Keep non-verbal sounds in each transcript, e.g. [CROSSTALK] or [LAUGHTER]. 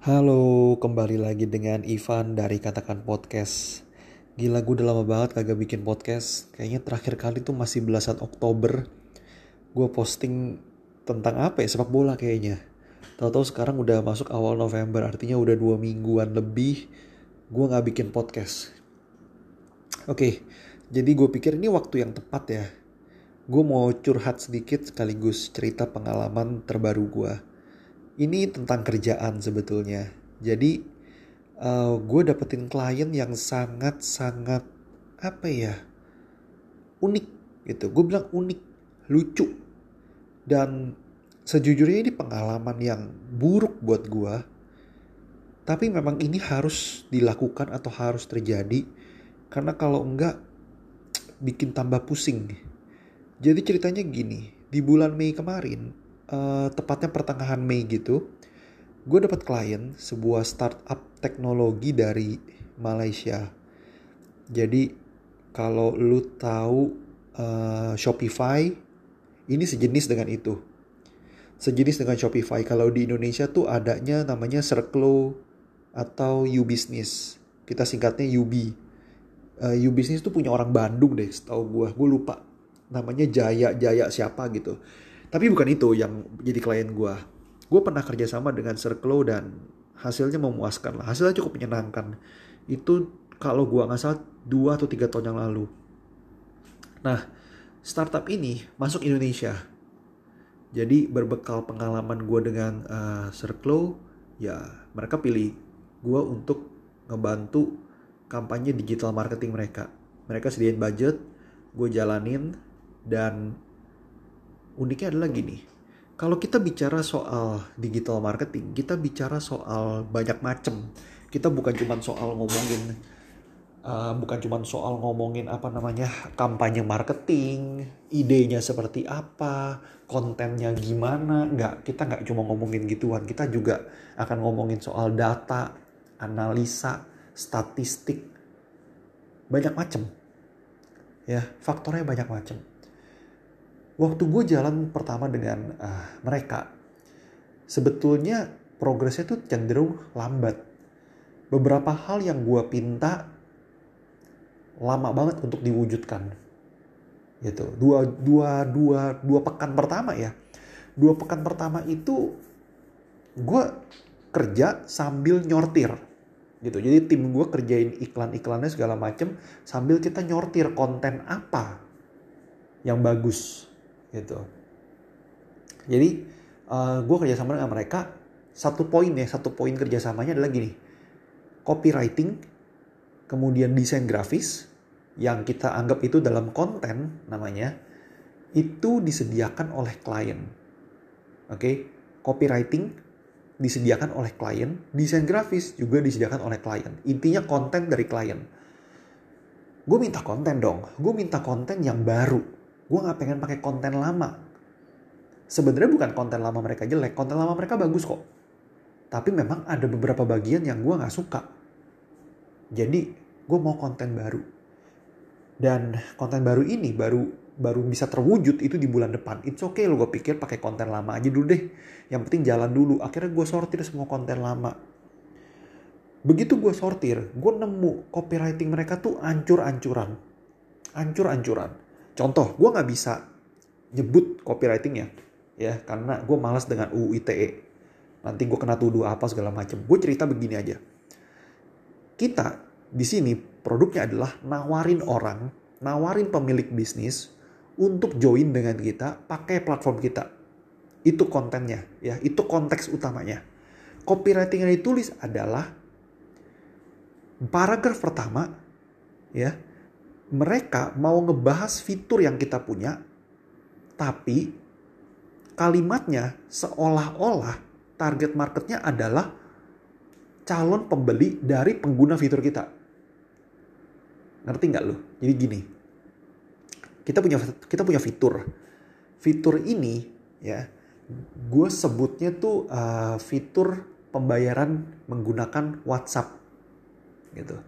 Halo, kembali lagi dengan Ivan dari Katakan Podcast. Gila, gue udah lama banget kagak bikin podcast. Kayaknya terakhir kali tuh masih belasan Oktober. Gue posting tentang apa ya, sepak bola kayaknya. Tahu-tahu sekarang udah masuk awal November, artinya udah dua mingguan lebih gue gak bikin podcast. Oke, jadi gue pikir ini waktu yang tepat ya. Gue mau curhat sedikit sekaligus cerita pengalaman terbaru gue ini tentang kerjaan sebetulnya. Jadi uh, gue dapetin klien yang sangat sangat apa ya unik gitu. Gue bilang unik, lucu dan sejujurnya ini pengalaman yang buruk buat gue. Tapi memang ini harus dilakukan atau harus terjadi karena kalau enggak bikin tambah pusing. Jadi ceritanya gini, di bulan Mei kemarin uh, tepatnya pertengahan Mei gitu, gue dapat klien sebuah startup teknologi dari Malaysia. Jadi kalau lu tahu uh, Shopify, ini sejenis dengan itu. Sejenis dengan Shopify. Kalau di Indonesia tuh adanya namanya Circlo atau U-Business. Kita singkatnya UB. Uh, U-Business tuh punya orang Bandung deh, setahu gue. Gue lupa namanya Jaya Jaya siapa gitu tapi bukan itu yang jadi klien gue. Gue pernah kerjasama dengan Circlo dan hasilnya memuaskan lah. Hasilnya cukup menyenangkan. Itu kalau gue nggak salah dua atau tiga tahun yang lalu. Nah, startup ini masuk Indonesia. Jadi berbekal pengalaman gue dengan uh, Circlo, ya mereka pilih gue untuk ngebantu kampanye digital marketing mereka. Mereka sediain budget, gue jalanin, dan uniknya adalah gini. Kalau kita bicara soal digital marketing, kita bicara soal banyak macam. Kita bukan cuma soal ngomongin uh, bukan cuma soal ngomongin apa namanya kampanye marketing, idenya seperti apa, kontennya gimana. Nggak, kita nggak cuma ngomongin gituan. Kita juga akan ngomongin soal data, analisa, statistik, banyak macam. Ya, faktornya banyak macam waktu gue jalan pertama dengan uh, mereka, sebetulnya progresnya tuh cenderung lambat. Beberapa hal yang gue pinta lama banget untuk diwujudkan. Gitu. Dua, dua, dua, dua pekan pertama ya. Dua pekan pertama itu gue kerja sambil nyortir gitu. Jadi tim gue kerjain iklan-iklannya segala macem sambil kita nyortir konten apa yang bagus gitu. Jadi uh, eh, gue kerjasama dengan mereka satu poin ya satu poin kerjasamanya adalah gini. Copywriting kemudian desain grafis yang kita anggap itu dalam konten namanya itu disediakan oleh klien. Oke? Okay? copywriting disediakan oleh klien desain grafis juga disediakan oleh klien. Intinya konten dari klien. Gue minta konten dong. Gue minta konten yang baru gue nggak pengen pakai konten lama. Sebenarnya bukan konten lama mereka jelek konten lama mereka bagus kok. Tapi memang ada beberapa bagian yang gue nggak suka. Jadi gue mau konten baru. Dan konten baru ini baru baru bisa terwujud itu di bulan depan. It's okay lo gue pikir pakai konten lama aja dulu deh. Yang penting jalan dulu. Akhirnya gue sortir semua konten lama. Begitu gue sortir gue nemu copywriting mereka tuh ancur-ancuran. Ancur-ancuran Contoh, gue nggak bisa nyebut copywritingnya ya karena gue malas dengan UU ITE. Nanti gue kena tuduh apa segala macam. Gue cerita begini aja. Kita di sini produknya adalah nawarin orang, nawarin pemilik bisnis untuk join dengan kita pakai platform kita. Itu kontennya ya, itu konteks utamanya. Copywriting yang ditulis adalah paragraf pertama ya mereka mau ngebahas fitur yang kita punya, tapi kalimatnya seolah-olah target marketnya adalah calon pembeli dari pengguna fitur kita. Ngerti nggak lo? Jadi gini, kita punya kita punya fitur. Fitur ini ya, gue sebutnya tuh uh, fitur pembayaran menggunakan WhatsApp gitu.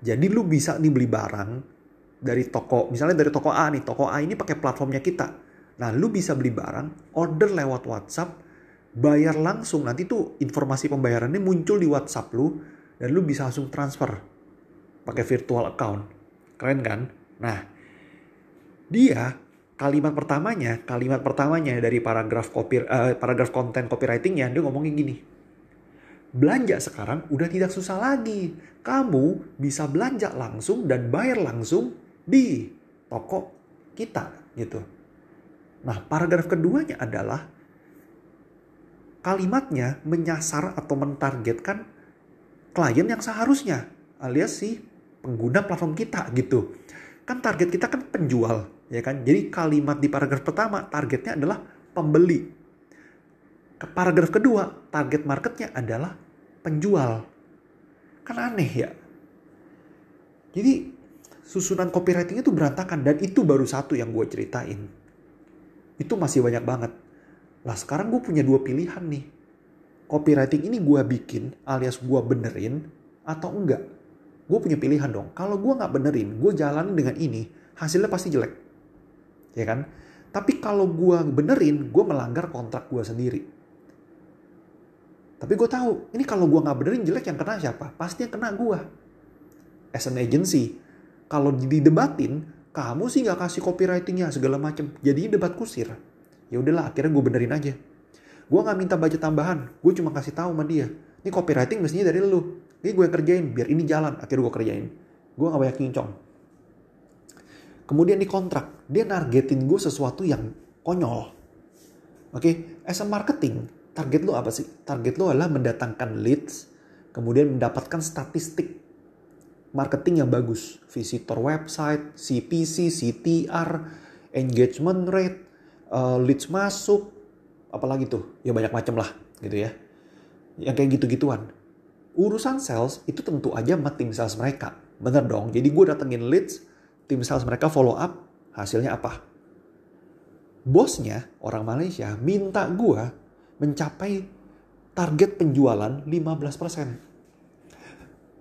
Jadi lu bisa nih beli barang dari toko, misalnya dari toko A nih, toko A ini pakai platformnya kita. Nah, lu bisa beli barang, order lewat WhatsApp, bayar langsung nanti tuh informasi pembayarannya muncul di WhatsApp lu dan lu bisa langsung transfer pakai virtual account. Keren kan? Nah, dia kalimat pertamanya, kalimat pertamanya dari paragraf copy uh, paragraf konten copywritingnya dia ngomongin gini. Belanja sekarang udah tidak susah lagi. Kamu bisa belanja langsung dan bayar langsung di toko kita gitu. Nah, paragraf keduanya adalah kalimatnya menyasar atau mentargetkan klien yang seharusnya alias si pengguna platform kita gitu. Kan target kita kan penjual, ya kan? Jadi kalimat di paragraf pertama targetnya adalah pembeli. Ke paragraf kedua, target marketnya adalah penjual. Kan aneh ya. Jadi susunan copywriting itu berantakan dan itu baru satu yang gue ceritain. Itu masih banyak banget. Lah sekarang gue punya dua pilihan nih. Copywriting ini gue bikin alias gue benerin atau enggak. Gue punya pilihan dong. Kalau gue nggak benerin, gue jalanin dengan ini, hasilnya pasti jelek. Ya kan? Tapi kalau gue benerin, gue melanggar kontrak gue sendiri. Tapi gue tahu, ini kalau gue nggak benerin jelek yang kena siapa? Pasti yang kena gue. As an agency, kalau didebatin, kamu sih nggak kasih copywritingnya segala macem. Jadi debat kusir. Ya udahlah akhirnya gue benerin aja. Gue nggak minta budget tambahan. Gue cuma kasih tahu sama dia. Ini copywriting mestinya dari lu. Ini gue yang kerjain biar ini jalan. Akhirnya gue kerjain. Gue nggak banyak ngincong. Kemudian di kontrak dia nargetin gue sesuatu yang konyol. Oke okay? as a marketing target lo apa sih? Target lo adalah mendatangkan leads kemudian mendapatkan statistik marketing yang bagus visitor website CPC CTR engagement rate uh, leads masuk, apalagi tuh, ya banyak macam lah gitu ya. Yang kayak gitu-gituan. Urusan sales itu tentu aja sama tim sales mereka. Bener dong, jadi gue datengin leads, tim sales mereka follow up, hasilnya apa? Bosnya, orang Malaysia, minta gue mencapai target penjualan 15%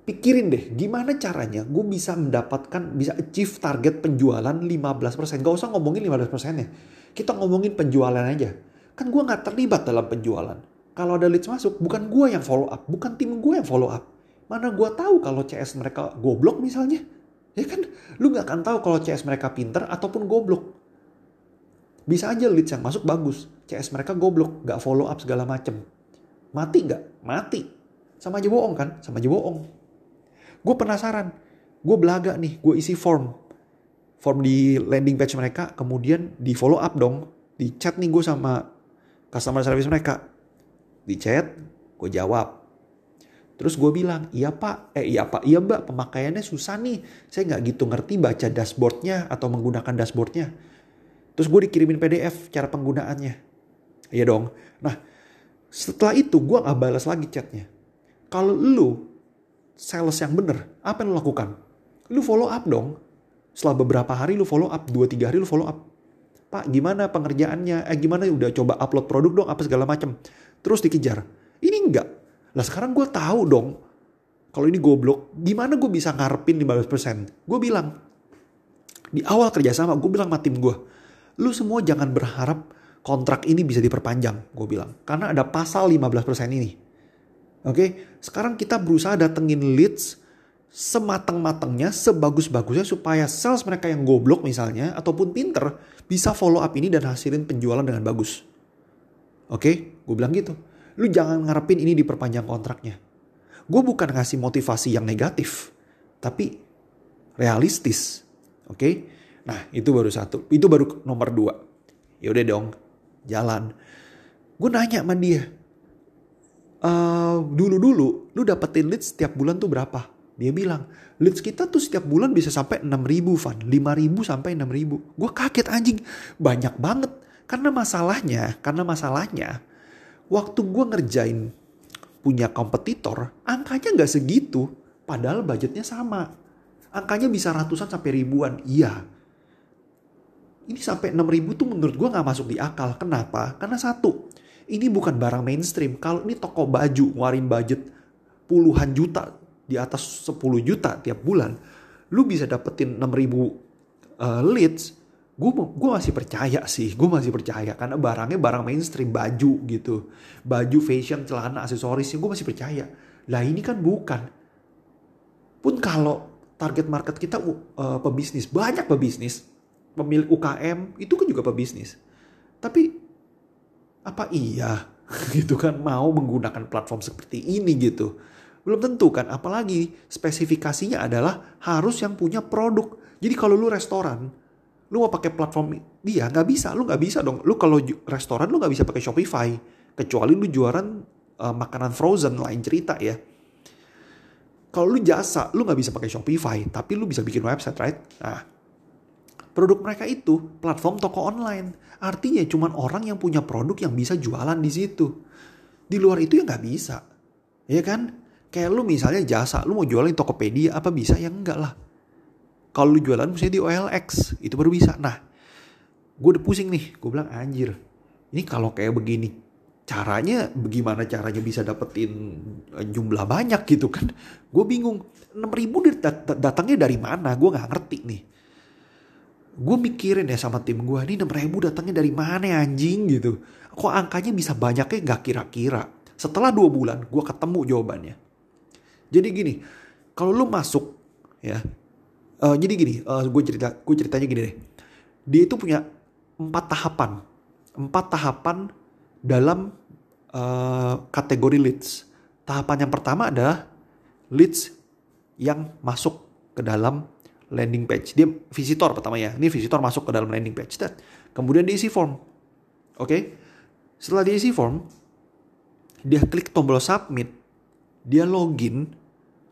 pikirin deh gimana caranya gue bisa mendapatkan bisa achieve target penjualan 15% gak usah ngomongin 15% ya kita ngomongin penjualan aja. Kan gue nggak terlibat dalam penjualan. Kalau ada leads masuk, bukan gue yang follow up, bukan tim gue yang follow up. Mana gue tahu kalau CS mereka goblok misalnya. Ya kan, lu nggak akan tahu kalau CS mereka pinter ataupun goblok. Bisa aja leads yang masuk bagus, CS mereka goblok, nggak follow up segala macem. Mati nggak? Mati. Sama aja bohong kan? Sama aja bohong. Gue penasaran. Gue belaga nih, gue isi form form di landing page mereka, kemudian di follow up dong, di chat nih gue sama customer service mereka, di chat, gue jawab. Terus gue bilang, iya pak, eh iya pak, iya mbak, pemakaiannya susah nih. Saya nggak gitu ngerti baca dashboardnya atau menggunakan dashboardnya. Terus gue dikirimin PDF cara penggunaannya. Iya dong. Nah, setelah itu gue nggak balas lagi chatnya. Kalau lu sales yang bener, apa yang lu lakukan? Lu follow up dong setelah beberapa hari lu follow up, 2-3 hari lu follow up. Pak gimana pengerjaannya? Eh gimana udah coba upload produk dong apa segala macam. Terus dikejar. Ini enggak. Lah sekarang gue tahu dong kalau ini goblok, gimana gue bisa ngarepin 15%? Gue bilang, di awal kerjasama gue bilang sama tim gue, lu semua jangan berharap kontrak ini bisa diperpanjang, gue bilang. Karena ada pasal 15% ini. Oke, sekarang kita berusaha datengin leads sematang-matangnya, sebagus-bagusnya supaya sales mereka yang goblok misalnya ataupun pinter bisa follow up ini dan hasilin penjualan dengan bagus. Oke, gue bilang gitu. Lu jangan ngarepin ini diperpanjang kontraknya. Gue bukan ngasih motivasi yang negatif, tapi realistis. Oke, nah itu baru satu. Itu baru nomor dua. Ya udah dong, jalan. Gue nanya sama dia, uh, dulu-dulu lu dapetin lead setiap bulan tuh berapa? Dia bilang, leads kita tuh setiap bulan bisa sampai 6 ribu, Van. 5 ribu sampai 6 ribu. Gue kaget anjing. Banyak banget. Karena masalahnya, karena masalahnya, waktu gue ngerjain punya kompetitor, angkanya nggak segitu. Padahal budgetnya sama. Angkanya bisa ratusan sampai ribuan. Iya. Ini sampai 6 ribu tuh menurut gue nggak masuk di akal. Kenapa? Karena satu, ini bukan barang mainstream. Kalau ini toko baju ngeluarin budget puluhan juta di atas 10 juta tiap bulan, lu bisa dapetin 6000 uh, leads gue gue masih percaya sih gue masih percaya. Karena barangnya barang mainstream baju gitu. Baju fashion celana aksesorisnya gue masih percaya. Lah ini kan bukan. Pun kalau target market kita uh, pebisnis banyak pebisnis pemilik UKM itu kan juga pebisnis. Tapi apa iya? [LAUGHS] Gitu kan mau menggunakan platform seperti ini gitu. Belum tentu kan apalagi spesifikasinya adalah harus yang punya produk. Jadi kalau lu restoran lu mau pakai platform dia nggak bisa lu nggak bisa dong. Lu kalau restoran lu nggak bisa pakai Shopify. Kecuali lu jualan uh, makanan frozen lain cerita ya. Kalau lu jasa lu nggak bisa pakai Shopify tapi lu bisa bikin website right? Nah produk mereka itu platform toko online artinya cuma orang yang punya produk yang bisa jualan di situ di luar itu ya nggak bisa ya kan kayak lu misalnya jasa lu mau jualan di Tokopedia apa bisa ya enggak lah kalau lu jualan misalnya di OLX, itu baru bisa. Nah, gue udah pusing nih. Gue bilang anjir, ini kalau kayak begini, caranya bagaimana caranya bisa dapetin eh, jumlah banyak gitu kan. Gue bingung. 6 ribu datangnya dari mana? Gue gak ngerti nih. Gue mikirin ya sama tim gue, ini 6 ribu datangnya dari mana anjing gitu. Kok angkanya bisa banyaknya gak kira-kira. Setelah dua bulan, gue ketemu jawabannya. Jadi gini, kalau lu masuk ya uh, jadi gini uh, gue cerita gue ceritanya gini deh dia itu punya empat tahapan empat tahapan dalam uh, kategori leads tahapan yang pertama adalah leads yang masuk ke dalam landing page. Dia visitor pertama ya. Ini visitor masuk ke dalam landing page. Dan kemudian diisi form. Oke? Okay? setelah diisi form dia klik tombol submit. Dia login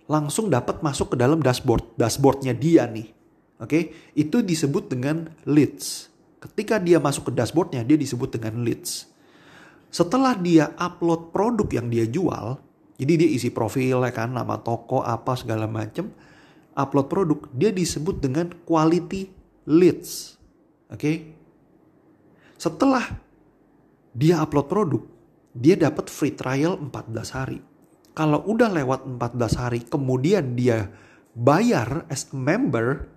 langsung dapat masuk ke dalam dashboard dashboardnya dia nih. Oke? Okay? itu disebut dengan leads. Ketika dia masuk ke dashboardnya dia disebut dengan leads. Setelah dia upload produk yang dia jual jadi dia isi profil ya kan nama toko apa segala macam upload produk dia disebut dengan quality leads oke okay? setelah dia upload produk dia dapat free trial 14 hari kalau udah lewat 14 hari kemudian dia bayar as a member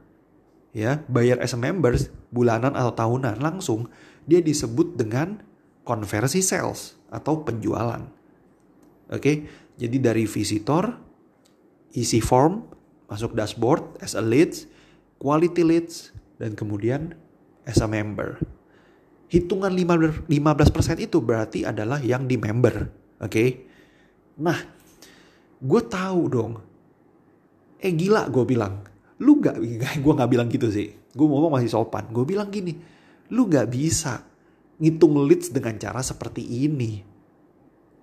ya, bayar as a member bulanan atau tahunan langsung dia disebut dengan konversi sales atau penjualan. Oke, jadi dari visitor isi form masuk dashboard as a leads, quality leads dan kemudian as a member. Hitungan 15% itu berarti adalah yang di member. Oke. Nah, gue tahu dong eh gila gue bilang lu gak [LAUGHS] gue gak bilang gitu sih gue ngomong masih sopan gue bilang gini lu gak bisa ngitung leads dengan cara seperti ini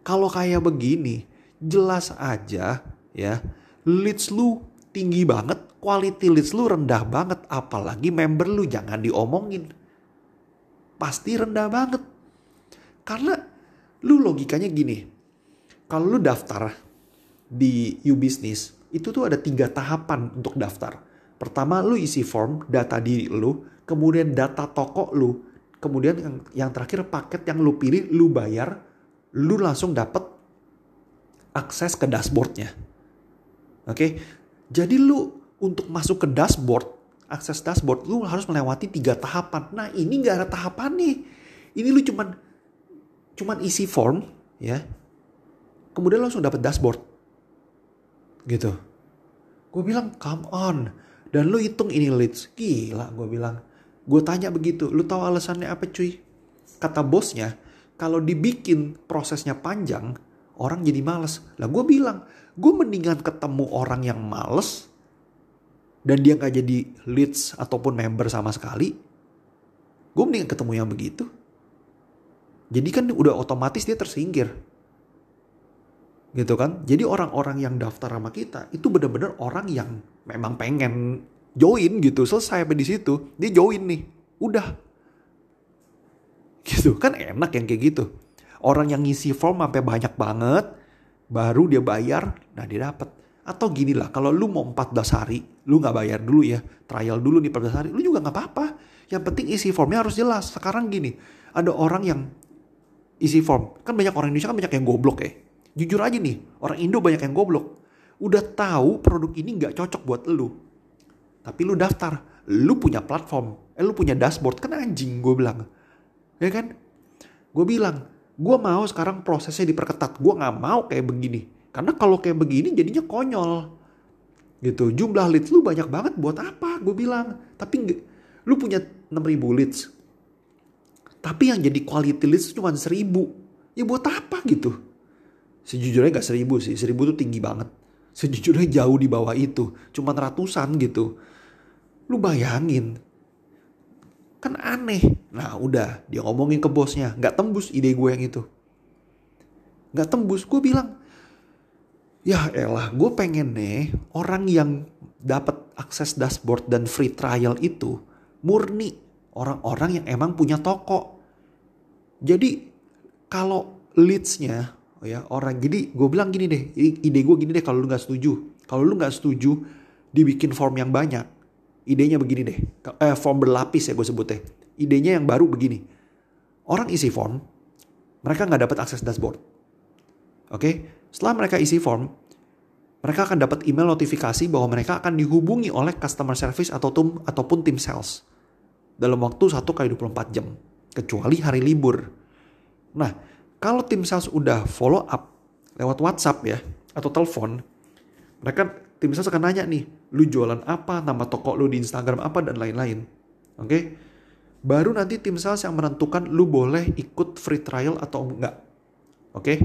kalau kayak begini jelas aja ya leads lu tinggi banget quality leads lu rendah banget apalagi member lu jangan diomongin pasti rendah banget karena lu logikanya gini kalau lu daftar di U-Business itu tuh ada tiga tahapan untuk daftar. Pertama lu isi form data diri lu, kemudian data toko lu, kemudian yang, yang terakhir paket yang lu pilih lu bayar, lu langsung dapet akses ke dashboardnya. Oke, jadi lu untuk masuk ke dashboard, akses dashboard lu harus melewati tiga tahapan. Nah ini gak ada tahapan nih. Ini lu cuman cuman isi form ya, kemudian langsung dapat dashboard. Gitu. Gue bilang come on. Dan lu hitung ini leads gila gue bilang. Gue tanya begitu lu tahu alasannya apa cuy? Kata bosnya kalau dibikin prosesnya panjang orang jadi males. Lah gue bilang gue mendingan ketemu orang yang males dan dia nggak jadi leads ataupun member sama sekali gue mendingan ketemu yang begitu. Jadi kan udah otomatis dia tersingkir. Gitu kan? Jadi orang-orang yang daftar sama kita itu benar-benar orang yang memang pengen join gitu. Selesai sampai di situ dia join nih. Udah. Gitu kan enak yang kayak gitu orang yang ngisi form sampai banyak banget baru dia bayar nah dia dapat atau gini lah kalau lu mau 14 hari lu nggak bayar dulu ya trial dulu nih 14 hari lu juga nggak apa-apa yang penting isi formnya harus jelas sekarang gini ada orang yang isi form kan banyak orang Indonesia kan banyak yang goblok ya Jujur aja nih, orang Indo banyak yang goblok. Udah tahu produk ini nggak cocok buat lu. Tapi lu daftar, lu punya platform, eh lu punya dashboard kan anjing gue bilang. Ya kan? Gue bilang, gue mau sekarang prosesnya diperketat. Gue gak mau kayak begini. Karena kalau kayak begini jadinya konyol. Gitu. Jumlah leads lu banyak banget buat apa? Gue bilang. Tapi lu punya 6000 leads. Tapi yang jadi quality leads cuma 1000. Ya buat apa gitu? Sejujurnya gak 1000 sih. 1000 tuh tinggi banget. Sejujurnya jauh di bawah itu. Cuma ratusan gitu. Lu bayangin Kan aneh. Nah udah dia ngomongin ke bosnya. Gak tembus ide gue yang itu. Gak tembus. Gue bilang. Ya elah gue pengen nih orang yang dapat akses dashboard dan free trial itu murni orang-orang yang emang punya toko. Jadi kalau leadsnya oh ya orang jadi gue bilang gini deh ide gue gini deh kalau lu nggak setuju kalau lu nggak setuju dibikin form yang banyak idenya begini deh. Eh, form berlapis ya gue sebutnya. Idenya yang baru begini. Orang isi form, mereka nggak dapat akses dashboard. Oke, okay? setelah mereka isi form, mereka akan dapat email notifikasi bahwa mereka akan dihubungi oleh customer service atau tim, ataupun tim sales dalam waktu 1 kali 24 jam, kecuali hari libur. Nah, kalau tim sales udah follow up lewat WhatsApp ya, atau telepon, mereka tim sales akan nanya nih, lu jualan apa, nama toko lu di Instagram apa, dan lain-lain. Oke? Okay? Baru nanti tim sales yang menentukan lu boleh ikut free trial atau enggak. Oke? Okay?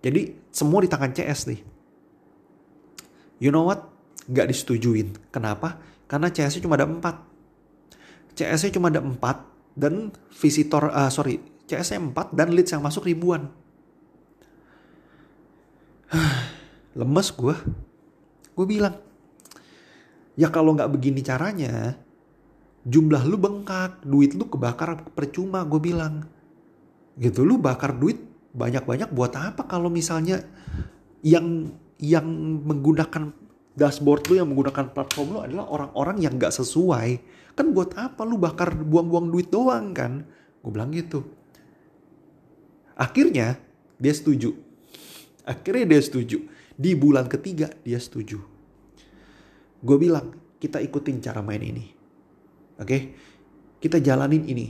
Jadi semua di tangan CS nih. You know what? Gak disetujuin. Kenapa? Karena CS-nya cuma ada 4. CS-nya cuma ada 4 dan visitor, uh, sorry, CS-nya 4 dan leads yang masuk ribuan. [SIGHS] Lemes gue Gue bilang, ya kalau nggak begini caranya, jumlah lu bengkak, duit lu kebakar percuma, gue bilang. Gitu, lu bakar duit banyak-banyak buat apa kalau misalnya yang yang menggunakan dashboard lu yang menggunakan platform lu adalah orang-orang yang nggak sesuai? Kan buat apa lu bakar buang-buang duit doang kan? Gue bilang gitu. Akhirnya dia setuju. Akhirnya dia setuju. Di bulan ketiga dia setuju. Gue bilang, kita ikutin cara main ini. Oke? Okay? Kita jalanin ini.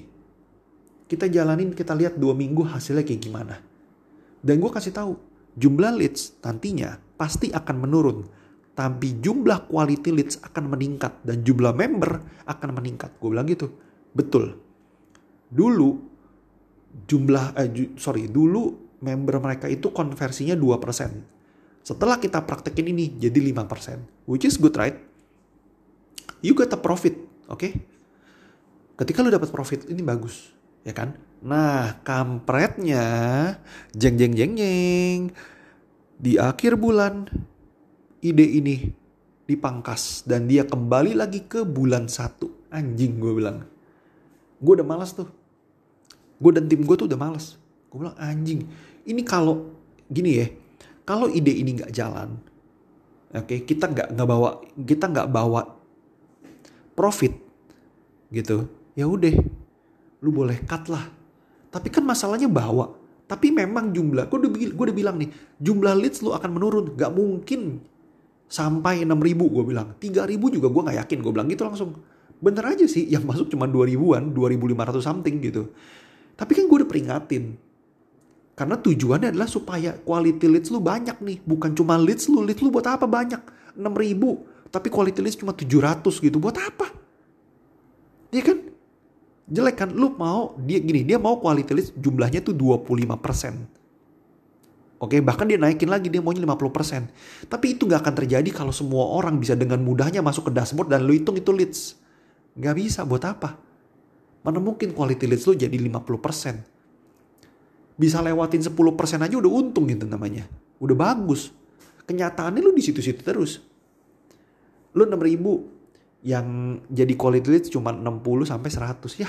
Kita jalanin, kita lihat dua minggu hasilnya kayak gimana. Dan gue kasih tahu, jumlah leads nantinya pasti akan menurun. Tapi jumlah quality leads akan meningkat. Dan jumlah member akan meningkat. Gue bilang gitu. Betul. Dulu, jumlah, eh, sorry, dulu member mereka itu konversinya 2%. Setelah kita praktekin ini jadi 5%. Which is good, right? You got a profit, oke? Okay? Ketika lu dapat profit ini bagus, ya kan? Nah, kampretnya jeng jeng jeng jeng di akhir bulan ide ini dipangkas dan dia kembali lagi ke bulan satu anjing gue bilang gue udah malas tuh gue dan tim gue tuh udah malas gue bilang anjing ini kalau gini ya kalau ide ini nggak jalan, oke okay, kita nggak nggak bawa kita nggak bawa profit gitu, ya udah, lu boleh cut lah. Tapi kan masalahnya bawa. Tapi memang jumlah, gue udah, gue udah bilang nih, jumlah leads lu akan menurun. Gak mungkin sampai 6 ribu gue bilang. 3 ribu juga gue gak yakin, gue bilang gitu langsung. Bener aja sih, yang masuk cuma 2 ribuan, 2500 something gitu. Tapi kan gue udah peringatin karena tujuannya adalah supaya quality leads lu banyak nih. Bukan cuma leads lu. Leads lu buat apa banyak? 6 ribu. Tapi quality leads cuma 700 gitu. Buat apa? Iya kan? Jelek kan? Lu mau, dia gini, dia mau quality leads jumlahnya tuh 25%. Oke, bahkan dia naikin lagi, dia maunya 50%. Tapi itu gak akan terjadi kalau semua orang bisa dengan mudahnya masuk ke dashboard dan lu hitung itu leads. Gak bisa, buat apa? Mana mungkin quality leads lu jadi 50% bisa lewatin 10% aja udah untung gitu namanya. Udah bagus. Kenyataannya lu di situ-situ terus. Lu 6 ribu yang jadi quality lead cuma 60 sampai 100 ya.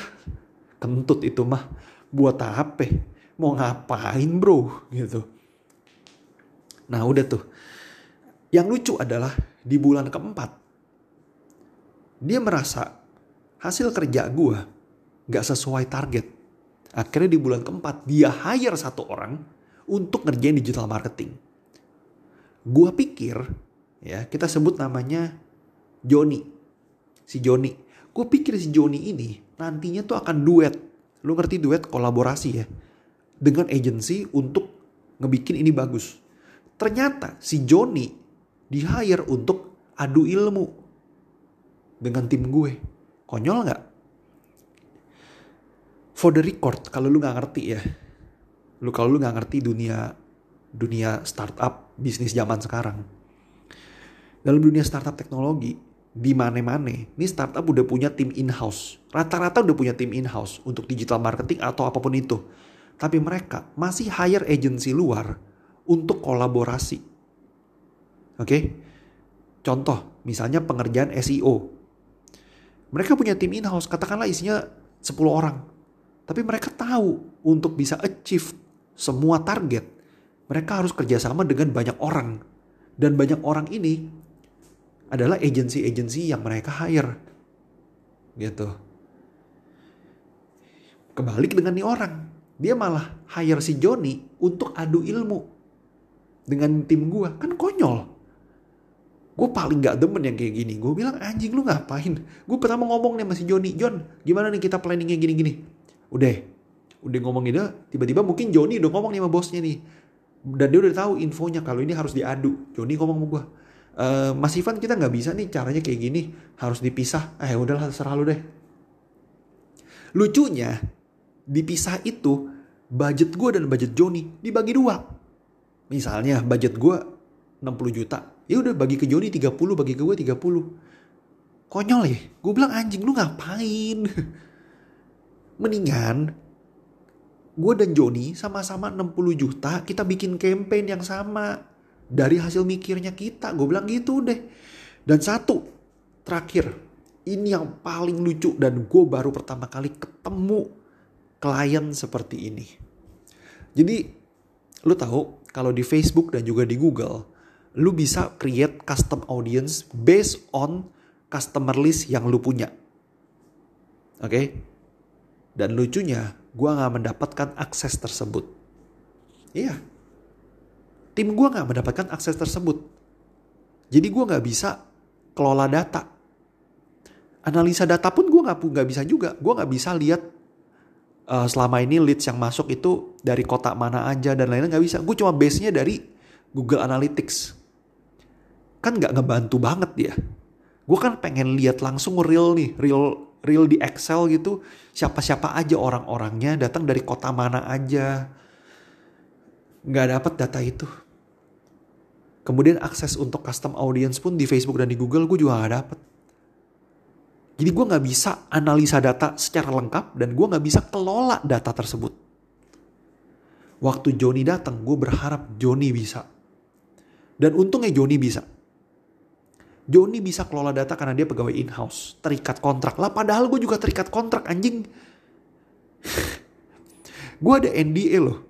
Kentut itu mah. Buat apa? Mau ngapain bro? Gitu. Nah udah tuh. Yang lucu adalah di bulan keempat. Dia merasa hasil kerja gue gak sesuai target Akhirnya di bulan keempat dia hire satu orang untuk ngerjain digital marketing. Gua pikir ya kita sebut namanya Joni. si Joni. Gue pikir si Joni ini nantinya tuh akan duet. Lu ngerti duet kolaborasi ya? Dengan agency untuk ngebikin ini bagus. Ternyata si Joni di hire untuk adu ilmu dengan tim gue. Konyol nggak? For the record, kalau lu nggak ngerti ya, lu kalau lu nggak ngerti dunia dunia startup bisnis zaman sekarang, dalam dunia startup teknologi di mana-mana, ini startup udah punya tim in-house. Rata-rata udah punya tim in-house untuk digital marketing atau apa pun itu. Tapi mereka masih hire agency luar untuk kolaborasi. Oke? Okay? Contoh, misalnya pengerjaan SEO. Mereka punya tim in-house, katakanlah isinya 10 orang. Tapi mereka tahu untuk bisa achieve semua target, mereka harus kerjasama dengan banyak orang. Dan banyak orang ini adalah agensi-agensi yang mereka hire. Gitu. Kebalik dengan nih orang dia malah hire si Joni untuk adu ilmu dengan tim gue kan konyol gue paling gak demen yang kayak gini gue bilang anjing lu ngapain gue pertama ngomong nih sama si Joni Jon gimana nih kita planningnya gini-gini udah udah ngomong itu tiba-tiba mungkin Joni udah ngomong nih sama bosnya nih dan dia udah tahu infonya kalau ini harus diadu Joni ngomong sama gue e, Mas Ivan kita nggak bisa nih caranya kayak gini harus dipisah eh udahlah serah lu deh lucunya dipisah itu budget gue dan budget Joni dibagi dua. Misalnya budget gue 60 juta. Ya udah bagi ke Joni 30, bagi ke gue 30. Konyol ya. Gue bilang anjing lu ngapain? [LAUGHS] Mendingan gue dan Joni sama-sama 60 juta kita bikin campaign yang sama. Dari hasil mikirnya kita. Gue bilang gitu deh. Dan satu terakhir. Ini yang paling lucu dan gue baru pertama kali ketemu klien seperti ini. Jadi lu tahu kalau di Facebook dan juga di Google, lu bisa create custom audience based on customer list yang lu punya. Oke? Okay? Dan lucunya, gue gak mendapatkan akses tersebut. Iya. Tim gue gak mendapatkan akses tersebut. Jadi gue gak bisa kelola data. Analisa data pun gue gak, gak bisa juga. Gue gak bisa lihat uh, selama ini leads yang masuk itu dari kota mana aja dan lainnya nggak bisa. Gue cuma base-nya dari Google Analytics. Kan nggak ngebantu banget dia. Gue kan pengen lihat langsung real nih, real real di Excel gitu. Siapa-siapa aja orang-orangnya datang dari kota mana aja. Nggak dapat data itu. Kemudian akses untuk custom audience pun di Facebook dan di Google gue juga nggak dapet. Jadi gue gak bisa analisa data secara lengkap dan gue gak bisa kelola data tersebut. Waktu Joni datang, gue berharap Joni bisa. Dan untungnya Joni bisa. Joni bisa kelola data karena dia pegawai in-house. Terikat kontrak. Lah padahal gue juga terikat kontrak anjing. [LAUGHS] gue ada NDA loh.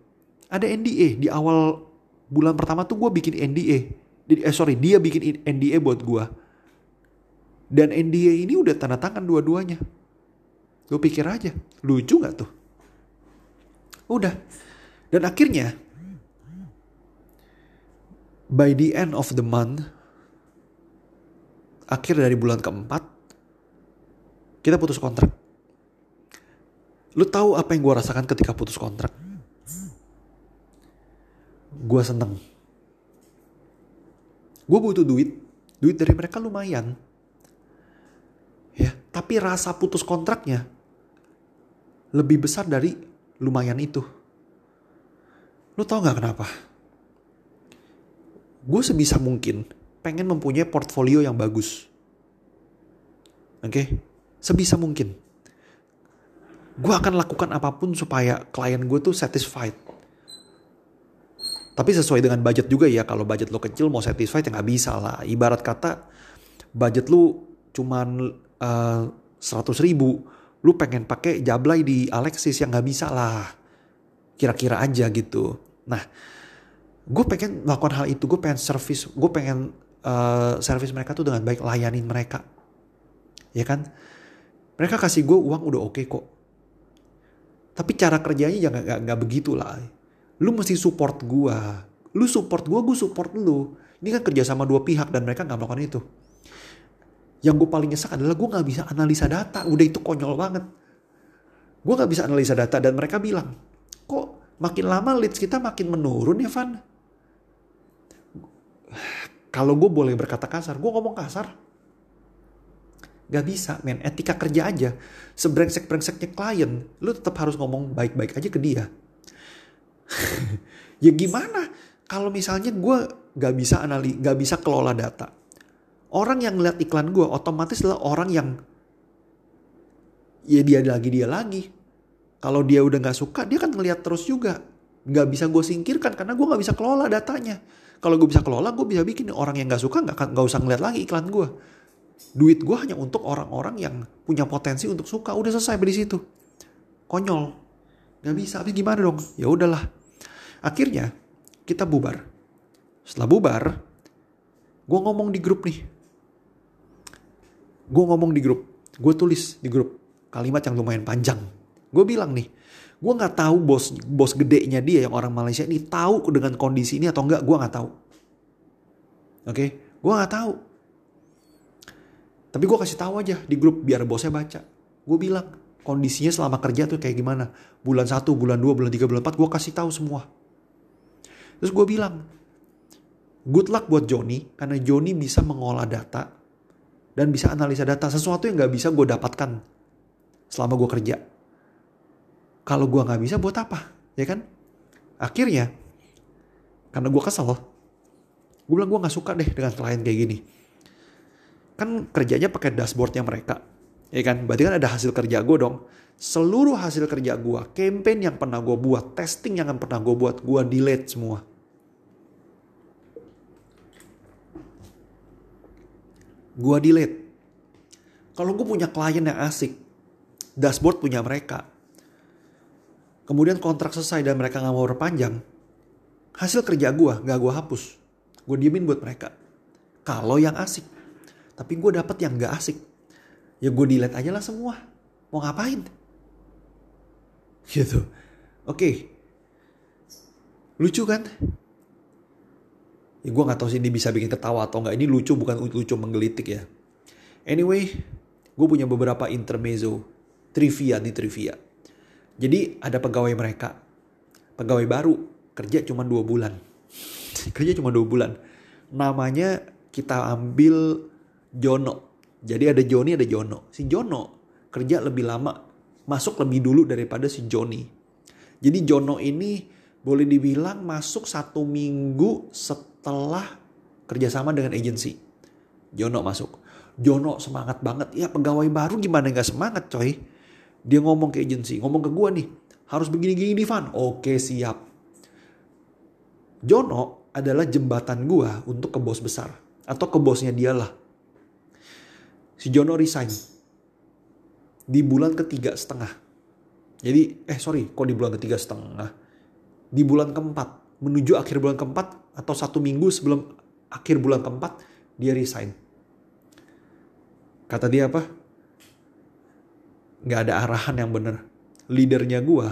Ada NDA. Di awal bulan pertama tuh gue bikin NDA. Eh sorry, dia bikin NDA buat gue dan NDA ini udah tanda tangan dua-duanya. Lu pikir aja, lucu gak tuh? Udah. Dan akhirnya, by the end of the month, akhir dari bulan keempat, kita putus kontrak. Lu tahu apa yang gue rasakan ketika putus kontrak? Gue seneng. Gue butuh duit. Duit dari mereka lumayan ya tapi rasa putus kontraknya lebih besar dari lumayan itu lo tau gak kenapa gue sebisa mungkin pengen mempunyai portfolio yang bagus. Oke? Okay? sebisa mungkin. Gue akan lakukan apa pun supaya klien gue tuh satisfied. Tapi sesuai dengan budget juga ya. Kalau budget lo kecil mau satisfied ya nggak bisa lah. Ibarat kata budget lu cuman Eh, seratus ribu lu pengen pakai jablay di Alexis yang nggak bisa lah. Kira-kira aja gitu. Nah gue pengen melakukan hal itu. Gue pengen service gue pengen uh, service mereka tuh dengan baik layanin mereka. Ya kan? Mereka kasih gue uang udah oke okay kok. Tapi cara kerjanya jangan nggak nggak begitu lah. Lu mesti support gue lu support gue gue support lu. Ini kan kerja sama dua pihak dan mereka nggak melakukan itu. Yang gue paling nyesek adalah gue gak bisa analisa data. Udah itu konyol banget. Gue gak bisa analisa data dan mereka bilang, kok makin lama leads kita makin menurun ya Van? Kalau gue boleh berkata kasar, gue ngomong kasar. Gak bisa men, etika kerja aja. Sebrengsek-brengseknya klien, lu tetap harus ngomong baik-baik aja ke dia. [LAUGHS] ya gimana kalau misalnya gue gak bisa anali, gak bisa kelola data. Orang yang ngeliat iklan gue otomatis adalah orang yang ya dia lagi dia lagi. Kalau dia udah gak suka, dia kan ngeliat terus juga. Gak bisa gue singkirkan karena gue gak bisa kelola datanya. Kalau gue bisa kelola, gue bisa bikin orang yang gak suka gak, gak usah ngeliat lagi iklan gue. Duit gue hanya untuk orang-orang yang punya potensi untuk suka. Udah selesai di situ. Konyol. Gak bisa. Tapi gimana dong? Ya udahlah. Akhirnya kita bubar. Setelah bubar, gue ngomong di grup nih. Gue ngomong di grup. Gue tulis di grup kalimat yang lumayan panjang. Gue bilang nih, gue nggak tahu bos bos gedenya dia yang orang Malaysia ini tahu dengan kondisi ini atau enggak. Gue nggak tahu. Oke, okay? gue nggak tahu. Tapi gue kasih tahu aja di grup biar bosnya baca. Gue bilang kondisinya selama kerja tuh kayak gimana. Bulan 1, bulan 2, bulan 3, bulan 4 gue kasih tahu semua. Terus gue bilang, good luck buat Joni karena Joni bisa mengolah data dan bisa analisa data sesuatu yang gak bisa gue dapatkan selama gue kerja. Kalau gue gak bisa buat apa, ya kan? Akhirnya, karena gue kesel, gue bilang gue gak suka deh dengan klien kayak gini. Kan kerjanya pakai dashboardnya mereka, ya kan? Berarti kan ada hasil kerja gue dong. Seluruh hasil kerja gue, campaign yang pernah gue buat, testing yang pernah gue buat, gue delete semua. Gue delete. Kalau gue punya klien yang asik, dashboard punya mereka. Kemudian kontrak selesai dan mereka gak mau perpanjang, hasil kerja gue gak gue hapus. Gue diemin buat mereka. Kalau yang asik. Tapi gue dapet yang gak asik. Ya gue delete aja lah semua. Mau ngapain? Gitu. Oke. Okay. Lucu kan? Ya gue gak tahu sih ini bisa bikin ketawa atau nggak. Ini lucu bukan lucu menggelitik ya. Anyway, gue punya beberapa intermezzo. Trivia nih trivia. Jadi ada pegawai mereka. Pegawai baru. Kerja cuma dua bulan. [LAUGHS] kerja cuma dua bulan. Namanya kita ambil Jono. Jadi ada Joni ada Jono. Si Jono kerja lebih lama masuk lebih dulu daripada si Joni. Jadi Jono ini boleh dibilang masuk satu minggu setelah kerjasama dengan agensi. Jono masuk. Jono semangat banget. Ya pegawai baru gimana nggak semangat coy. Dia ngomong ke agensi, ngomong ke gue nih. Harus begini-gini nih Van. Oke siap. Jono adalah jembatan gue untuk ke bos besar. Atau ke bosnya dialah. Si Jono resign di bulan ketiga setengah. Jadi, eh sorry, kok di bulan ketiga setengah? Di bulan keempat, menuju akhir bulan keempat atau satu minggu sebelum akhir bulan keempat, dia resign. Kata dia apa? Gak ada arahan yang bener. Leadernya gue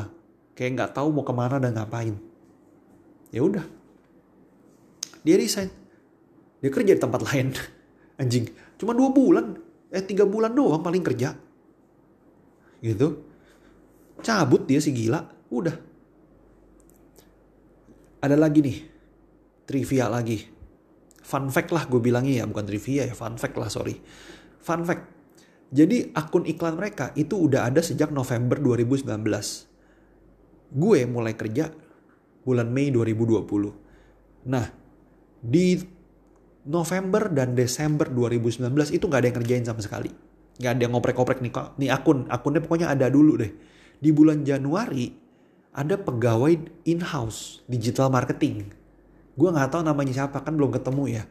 kayak gak tahu mau ke mana dan ngapain. Ya udah, dia resign. Dia kerja di tempat lain. [LAUGHS] Anjing, cuma dua bulan, eh tiga bulan doang paling kerja. Gitu. Cabut dia si gila. Udah. Ada lagi nih. Trivia lagi. Fun fact lah gue bilangnya ya. Bukan trivia ya fun fact lah sorry. Fun fact jadi akun iklan mereka itu udah ada sejak November 2019 gue mulai kerja bulan Mei 2020 nah di November dan Desember 2019 itu gak ada yang kerjain sama sekali. Nggak ada yang ngoprek-ngoprek nih nih akun akunnya pokoknya ada dulu deh. Di bulan Januari ada pegawai in-house digital marketing. Gue nggak tahu namanya siapa kan belum ketemu ya.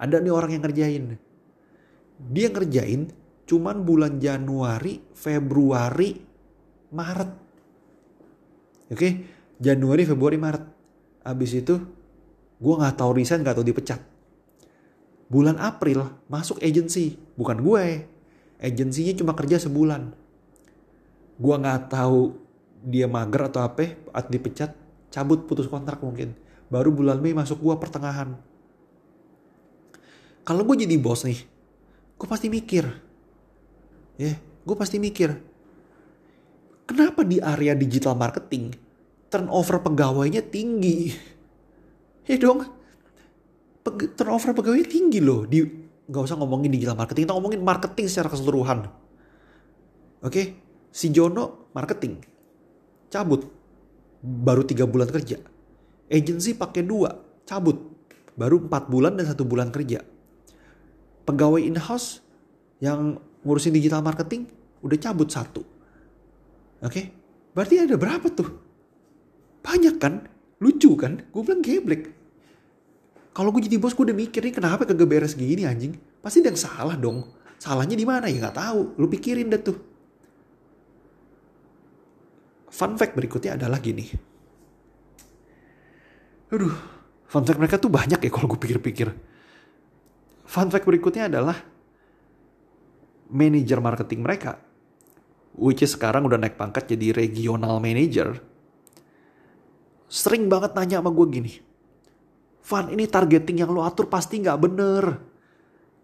Ada nih orang yang ngerjain. Dia ngerjain cuman bulan Januari Februari Maret. Oke? Januari Februari Maret. Abis itu gue nggak tahu resign nggak tahu dipecat. Bulan April masuk agency. Bukan gue. Agensinya cuma kerja sebulan. Gua nggak tahu dia mager atau apa atau dipecat cabut putus kontrak mungkin. Baru bulan Mei masuk gua pertengahan. Kalau gue jadi bos nih gue pasti mikir. Ya, gue pasti mikir. Kenapa di area digital marketing turnover pegawainya tinggi? Ya dong, turnover pegawainya tinggi loh. Di nggak usah ngomongin digital marketing, kita ngomongin marketing secara keseluruhan. Oke, okay? si Jono marketing cabut baru tiga bulan kerja. Agency pakai dua cabut baru empat bulan dan satu bulan kerja pegawai in-house yang ngurusin digital marketing udah cabut satu. Oke, okay? berarti ada berapa tuh? Banyak kan? Lucu kan? Gue bilang geblek. Kalau gue jadi bos gue udah mikir nih kenapa kagak beres gini anjing. Pasti ada yang salah dong. Salahnya di mana ya nggak tahu. Lu pikirin deh tuh. Fun fact berikutnya adalah gini. Aduh, fun fact mereka tuh banyak ya kalau gue pikir-pikir Fun fact berikutnya adalah manajer marketing mereka, which is sekarang udah naik pangkat jadi regional manager, sering banget nanya sama gue gini, Van ini targeting yang lo atur pasti nggak bener.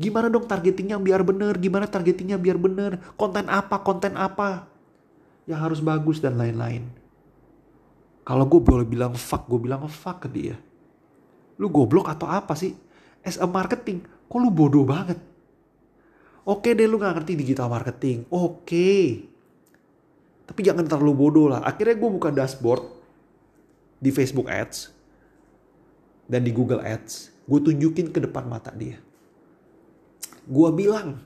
Gimana dong targetingnya biar bener? Gimana targetingnya biar bener? Konten apa? Konten apa? Yang harus bagus dan lain-lain. Kalau gue boleh bilang fuck, gue bilang fuck ke dia. Lu goblok atau apa sih? As a marketing, Kok lu bodoh banget? Oke deh lu gak ngerti digital marketing. Oke. Tapi jangan terlalu bodoh lah. Akhirnya gue buka dashboard di Facebook Ads dan di Google Ads. Gue tunjukin ke depan mata dia. Gue bilang,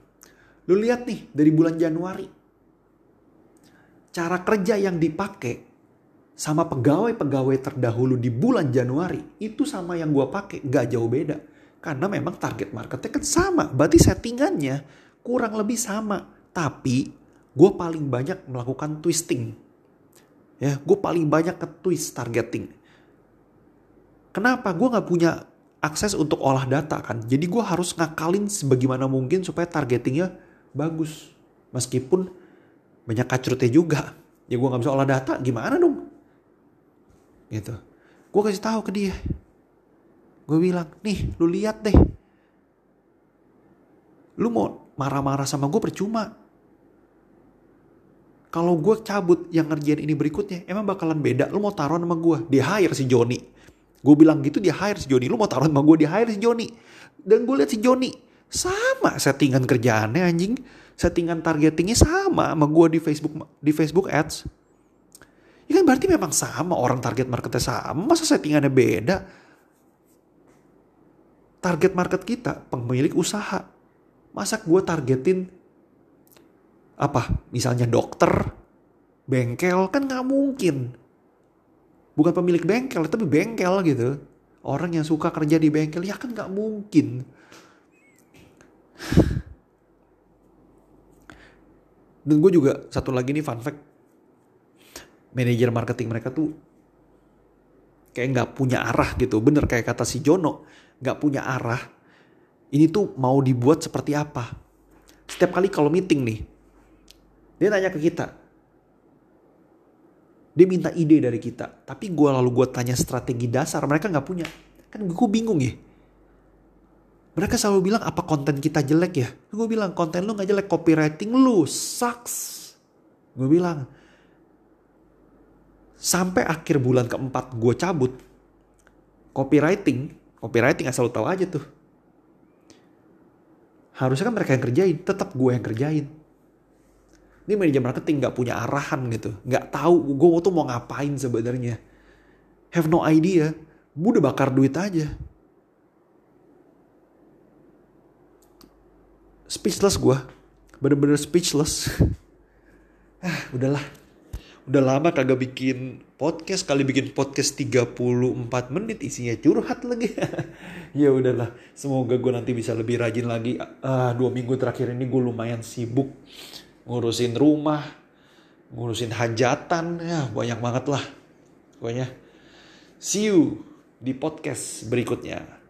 lu lihat nih dari bulan Januari. Cara kerja yang dipakai sama pegawai-pegawai terdahulu di bulan Januari itu sama yang gue pakai gak jauh beda karena memang target marketnya kan sama. Berarti settingannya kurang lebih sama. Tapi gue paling banyak melakukan twisting. Ya, gue paling banyak ke twist targeting. Kenapa? Gue gak punya akses untuk olah data kan. Jadi gue harus ngakalin sebagaimana mungkin supaya targetingnya bagus. Meskipun banyak kacrutnya juga. Ya gue gak bisa olah data, gimana dong? Gitu. Gue kasih tahu ke dia Gue bilang, nih lu lihat deh. Lu mau marah-marah sama gue percuma. Kalau gue cabut yang ngerjain ini berikutnya, emang bakalan beda. Lu mau taruh sama gue. Dia hire si Joni. Gue bilang gitu dia hire si Joni. Lu mau taruh sama gue, dia hire si Joni. Dan gue lihat si Joni. Sama settingan kerjaannya anjing. Settingan targetingnya sama sama gue di Facebook di Facebook Ads. Ya kan berarti memang sama orang target marketnya sama. Masa settingannya beda? target market kita pemilik usaha. Masa gue targetin apa? Misalnya dokter, bengkel kan nggak mungkin. Bukan pemilik bengkel, tapi bengkel gitu. Orang yang suka kerja di bengkel ya kan nggak mungkin. Dan gue juga satu lagi nih fun fact. Manajer marketing mereka tuh kayak nggak punya arah gitu. Bener kayak kata si Jono nggak punya arah, ini tuh mau dibuat seperti apa? Setiap kali kalau meeting nih, dia tanya ke kita. Dia minta ide dari kita. Tapi gue lalu gue tanya strategi dasar, mereka nggak punya. Kan gue bingung ya. Mereka selalu bilang apa konten kita jelek ya. Gue bilang konten lu nggak jelek, copywriting lu sucks. Gue bilang. Sampai akhir bulan keempat gue cabut. Copywriting copywriting asal lo tahu aja tuh harusnya kan mereka yang kerjain tetap gue yang kerjain. Ini manajer marketing nggak punya arahan gitu nggak tahu gue tuh mau ngapain sebenarnya. Have no idea. Gue udah bakar duit aja. Speechless gue bener-bener speechless. [LAUGHS] Ah udahlah udah lama kagak bikin podcast kali bikin podcast 34 menit isinya curhat lagi. [LAUGHS] Ya udahlah semoga gue nanti bisa lebih rajin lagi. Uh, dua minggu terakhir ini gue lumayan sibuk ngurusin rumah ngurusin hajatan. Ya banyak banget lah. Pokoknya see you di podcast berikutnya